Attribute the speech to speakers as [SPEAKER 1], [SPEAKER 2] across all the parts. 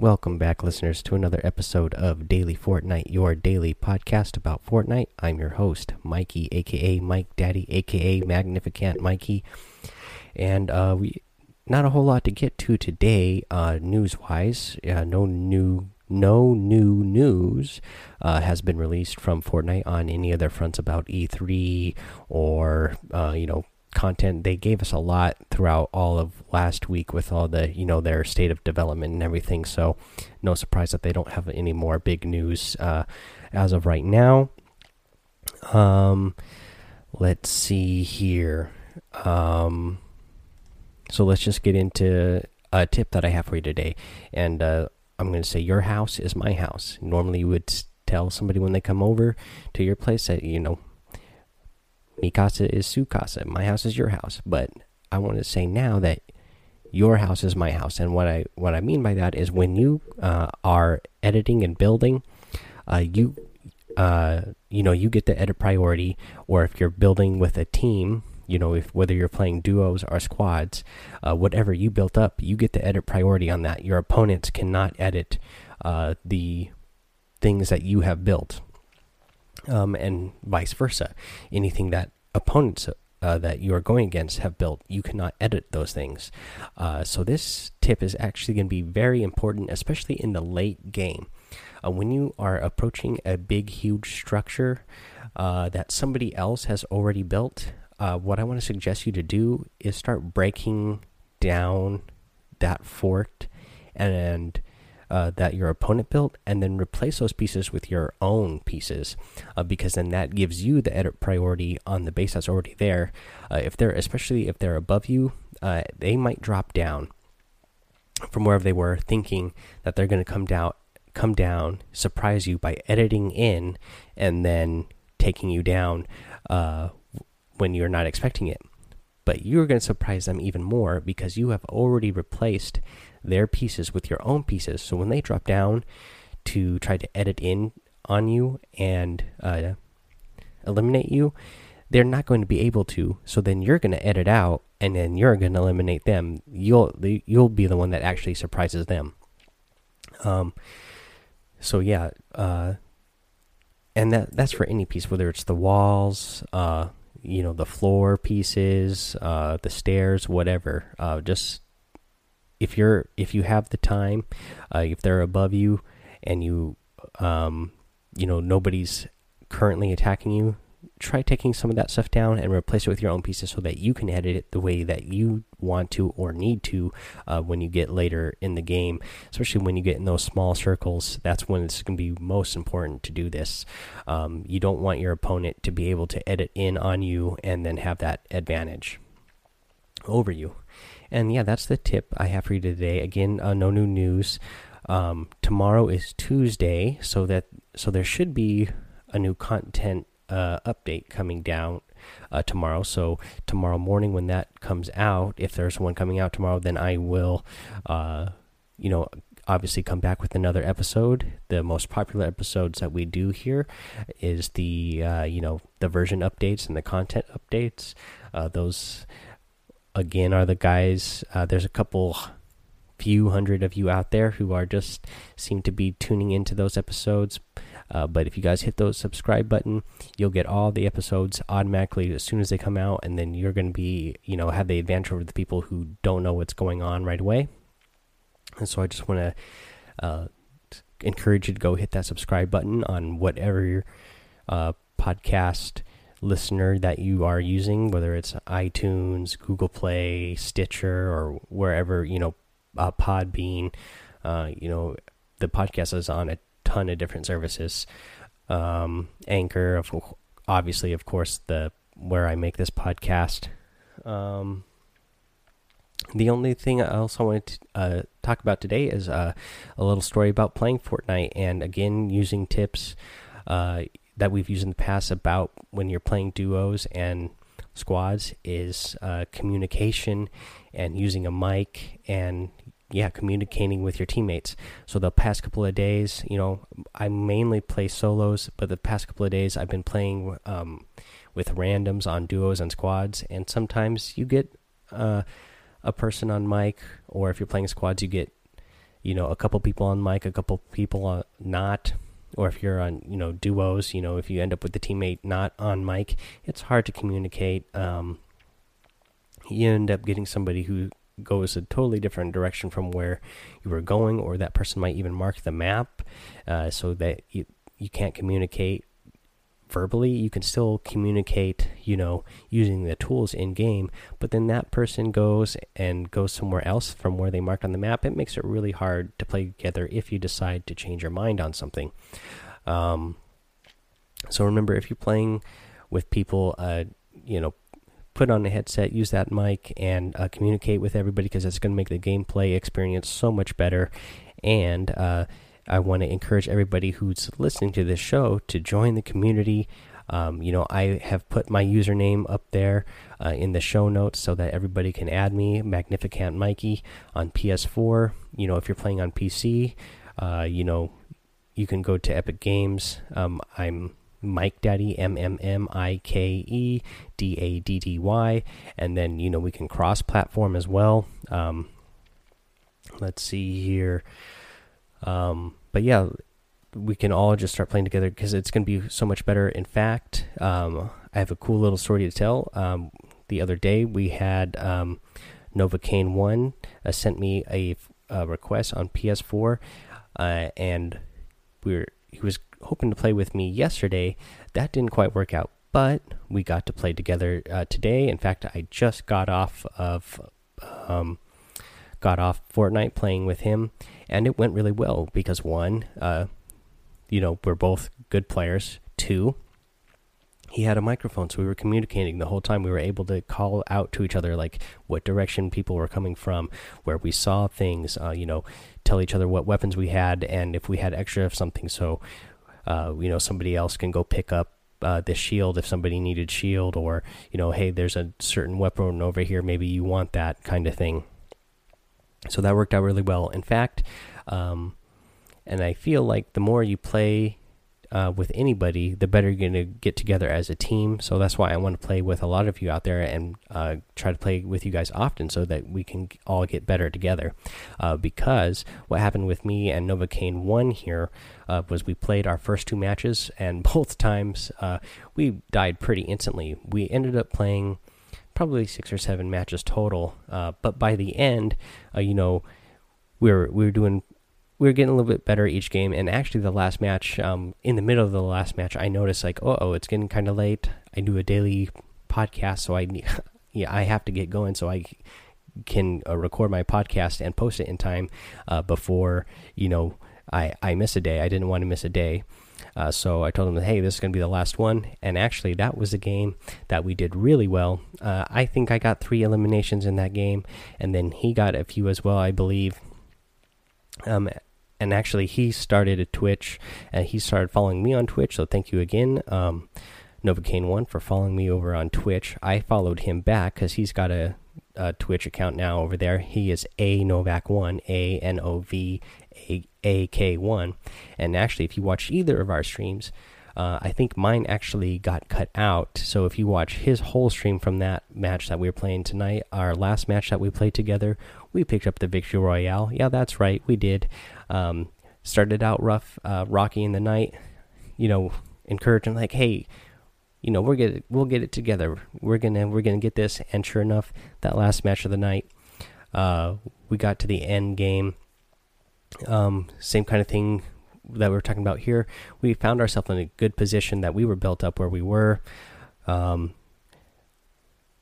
[SPEAKER 1] Welcome back, listeners, to another episode of Daily Fortnite, your daily podcast about Fortnite. I'm your host, Mikey, aka Mike Daddy, aka Magnificent Mikey, and uh, we not a whole lot to get to today, uh, news-wise. Uh, no new, no new news uh, has been released from Fortnite on any of their fronts about E3 or uh, you know content they gave us a lot throughout all of last week with all the you know their state of development and everything. So no surprise that they don't have any more big news uh, as of right now. Um let's see here. Um so let's just get into a tip that i have for you today. And uh, i'm going to say your house is my house. Normally you would tell somebody when they come over to your place that you know Mi casa is su casa. My house is your house. But I want to say now that your house is my house, and what I what I mean by that is when you uh, are editing and building, uh, you uh, you know you get the edit priority. Or if you're building with a team, you know if whether you're playing duos or squads, uh, whatever you built up, you get the edit priority on that. Your opponents cannot edit uh, the things that you have built um, and vice versa. Anything that opponents uh, that you are going against have built, you cannot edit those things. Uh, so this tip is actually going to be very important, especially in the late game. Uh, when you are approaching a big, huge structure uh, that somebody else has already built, uh, what I want to suggest you to do is start breaking down that fort and uh, that your opponent built, and then replace those pieces with your own pieces, uh, because then that gives you the edit priority on the base that's already there. Uh, if they're especially if they're above you, uh, they might drop down from wherever they were, thinking that they're going to come down, come down, surprise you by editing in, and then taking you down uh, when you're not expecting it but you're going to surprise them even more because you have already replaced their pieces with your own pieces. So when they drop down to try to edit in on you and uh, eliminate you, they're not going to be able to. So then you're going to edit out, and then you're going to eliminate them. You'll you'll be the one that actually surprises them. Um. So yeah. Uh. And that that's for any piece, whether it's the walls, uh, you know, the floor pieces, uh, the stairs, whatever. Uh, just if you're if you have the time, uh, if they're above you and you um, you know nobody's currently attacking you, try taking some of that stuff down and replace it with your own pieces so that you can edit it the way that you want to or need to uh, when you get later in the game. Especially when you get in those small circles, that's when it's going to be most important to do this. Um, you don't want your opponent to be able to edit in on you and then have that advantage over you. And yeah, that's the tip I have for you today. Again, uh, no new news. Um, tomorrow is Tuesday, so that so there should be a new content uh, update coming down uh, tomorrow. So tomorrow morning, when that comes out, if there's one coming out tomorrow, then I will, uh, you know, obviously come back with another episode. The most popular episodes that we do here is the uh, you know the version updates and the content updates. Uh, those again are the guys. Uh, there's a couple few hundred of you out there who are just seem to be tuning into those episodes. Uh, but if you guys hit those subscribe button, you'll get all the episodes automatically as soon as they come out, and then you're going to be, you know, have the advantage over the people who don't know what's going on right away. And so I just want to uh, encourage you to go hit that subscribe button on whatever uh, podcast listener that you are using, whether it's iTunes, Google Play, Stitcher, or wherever you know, uh, Podbean. Uh, you know, the podcast is on a ton of different services. Um, Anchor, of obviously, of course, the where I make this podcast. Um, the only thing else I wanted to uh, talk about today is uh, a little story about playing Fortnite, and again using tips. Uh, that we've used in the past about when you're playing duos and squads is uh, communication and using a mic and yeah communicating with your teammates. So the past couple of days you know i mainly play solos but the past couple of days i've been playing um, with randoms on duos and squads. And sometimes you get uh, a person on mic or if you're playing squads you get you know a couple people on mic, a couple people not, or if you're on you know duos, you know if you end up with the teammate not on mic, it's hard to communicate. Um, you end up getting somebody who goes a totally different direction from where you were going, or that person might even mark the map uh, so that you you can't communicate verbally. You can still communicate, you know, using the tools in game, but then that person goes and goes somewhere else from where they marked on the map. It makes it really hard to play together if you decide to change your mind on something. Um, so remember, if you're playing with people, uh, you know, put on a headset, use that mic, and uh, communicate with everybody because it's going to make the gameplay experience so much better. And uh, I want to encourage everybody who's listening to this show to join the community. Um, you know, I have put my username up there uh, in the show notes so that everybody can add me, Magnificant Mikey, on PS4. You know, if you're playing on PC, uh, you know, you can go to Epic Games. Um, I'm Mike Daddy M M M I K E D A D D Y, and then you know we can cross platform as well. Um, let's see here. Um, but yeah, we can all just start playing together because it's going to be so much better. In fact, um, I have a cool little story to tell. Um, the other day, we had um, Novocaine One uh, sent me a, a, request on PS4, uh, and we were he was hoping to play with me yesterday. That didn't quite work out, but we got to play together uh, today. In fact, I just got off of um, got off Fortnite playing with him, and it went really well because one, uh, you know, we're both good players. Two, he had a microphone, so we were communicating the whole time. We were able to call out to each other, like what direction people were coming from, where we saw things. Uh, you know, tell each other what weapons we had, and if we had extra of something, so uh, you know somebody else can go pick up uh, this shield if somebody needed shield, or you know, hey, there's a certain weapon over here, maybe you want that kind of thing. So that worked out really well. In fact, um, and I feel like the more you play uh, with anybody, the better you're going to get together as a team. So that's why I want to play with a lot of you out there and uh, try to play with you guys often so that we can all get better together. Uh, because what happened with me and Novocaine 1 here uh, was we played our first two matches, and both times uh, we died pretty instantly. We ended up playing probably six or seven matches total. Uh, but by the end, uh, you know, we are we are doing we are getting a little bit better each game. And actually, the last match, um, in the middle of the last match, I noticed like, oh, oh, it's getting kind of late. I do a daily podcast, so I yeah, I have to get going so I can uh, record my podcast and post it in time uh, before you know I I miss a day. I didn't want to miss a day. Uh, so I told him, hey, this is going to be the last one. And actually, that was a game that we did really well. Uh, I think I got three eliminations in that game, and then he got a few as well, I believe. Um, and actually, he started a Twitch, and he started following me on Twitch. So thank you again, um, Novocaine One, for following me over on Twitch. I followed him back because he's got a, a, Twitch account now over there. He is a Novak One, A N O V AK1. And actually, if you watch either of our streams, uh, I think mine actually got cut out. So if you watch his whole stream from that match that we were playing tonight, our last match that we played together, we picked up the victory royale. Yeah, that's right, we did. Um, started out rough, uh, rocky in the night. You know, encouraging like, hey, you know, we're get we'll get it together. We're gonna we're gonna get this. And sure enough, that last match of the night, uh, we got to the end game um, same kind of thing that we are talking about here. We found ourselves in a good position that we were built up where we were. Um,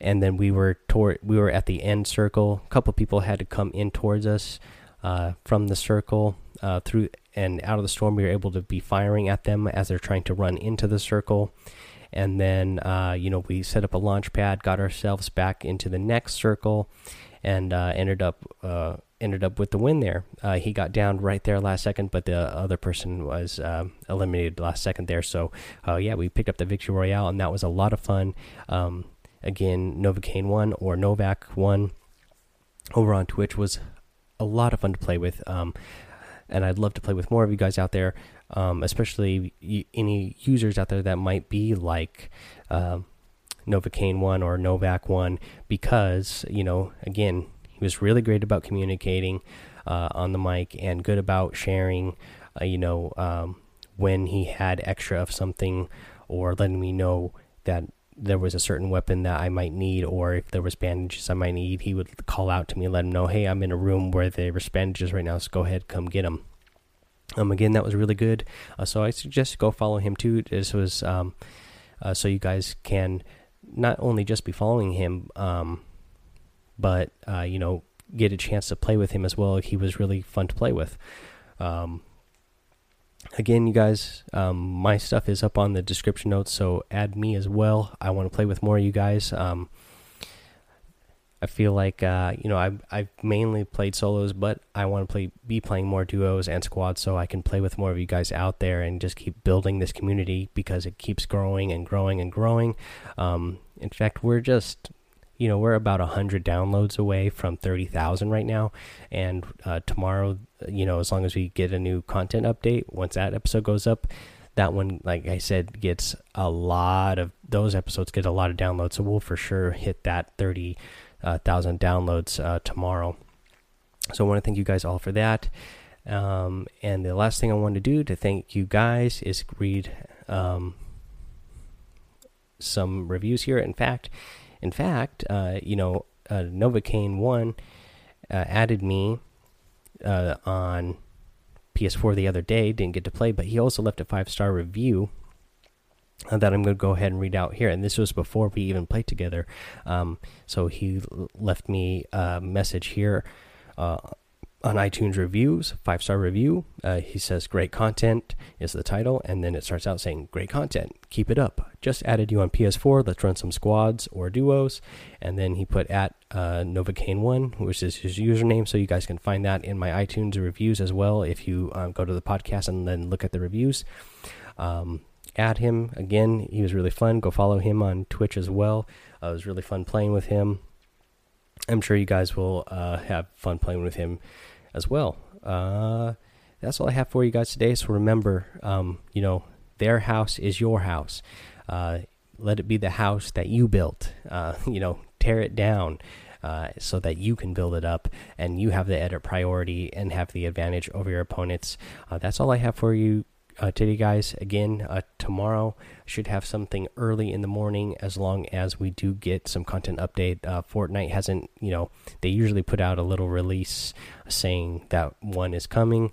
[SPEAKER 1] and then we were toward we were at the end circle. A couple people had to come in towards us uh, from the circle uh, through and out of the storm. We were able to be firing at them as they're trying to run into the circle. And then uh, you know we set up a launch pad, got ourselves back into the next circle, and uh, ended up uh, ended up with the win there. Uh, he got down right there last second, but the other person was um, eliminated last second there. So, uh, yeah, we picked up the victory royale, and that was a lot of fun. Um, again, Novocaine one or Novak one over on Twitch was a lot of fun to play with. Um, and I'd love to play with more of you guys out there, um, especially any users out there that might be like. Uh, Novocaine one or Novak one because you know again he was really great about communicating. uh, on the mic and good about sharing. Uh, you know, um, when he had extra of something, or letting me know that there was a certain weapon that I might need, or if there was bandages I might need, he would call out to me let him know, "Hey, I'm in a room where there's bandages right now, so go ahead, come get them." Um, again, that was really good. Uh, so I suggest go follow him too. This was um, uh, so you guys can not only just be following him, um, but uh, you know get a chance to play with him as well. He was really fun to play with. Um, again, you guys, um, my stuff is up on the description notes, so add me as well. I want to play with more of you guys. I feel like uh, you know I've I've mainly played solos, but I want to play be playing more duos and squads so I can play with more of you guys out there and just keep building this community because it keeps growing and growing and growing. Um, in fact, we're just you know we're about 100 downloads away from 30,000 right now and uh, tomorrow you know as long as we get a new content update once that episode goes up that one like I said gets a lot of those episodes get a lot of downloads so we'll for sure hit that 30 uh, thousand downloads uh, tomorrow. So I want to thank you guys all for that. Um, and the last thing I want to do to thank you guys is read um, some reviews here. In fact, in fact, uh, you know, uh, Novocaine one uh, added me uh, on PS4 the other day. Didn't get to play, but he also left a five star review that I'm going to go ahead and read out here. And this was before we even played together. Um, so he left me a message here uh, on iTunes reviews, five star review. Uh, he says, Great content is the title. And then it starts out saying, Great content. Keep it up. Just added you on PS4. Let's run some squads or duos. And then he put at uh, Novocaine1, which is his username. So you guys can find that in my iTunes reviews as well if you um, go to the podcast and then look at the reviews. Um, add him again. He was really fun. Go follow him on Twitch as well. Uh, it was really fun playing with him. I'm sure you guys will uh, have fun playing with him as well. Uh, that's all I have for you guys today. So remember, um, you know, their house is your house. Uh, let it be the house that you built. Uh, you know, tear it down. Uh, so that you can build it up and you have the edit priority and have the advantage over your opponents. that's all I have for you uh, today, guys. Again, uh, tomorrow should have something early in the morning as long as we do get some content update. Uh, Fortnite hasn't, you know, they usually put out a little release saying that one is coming.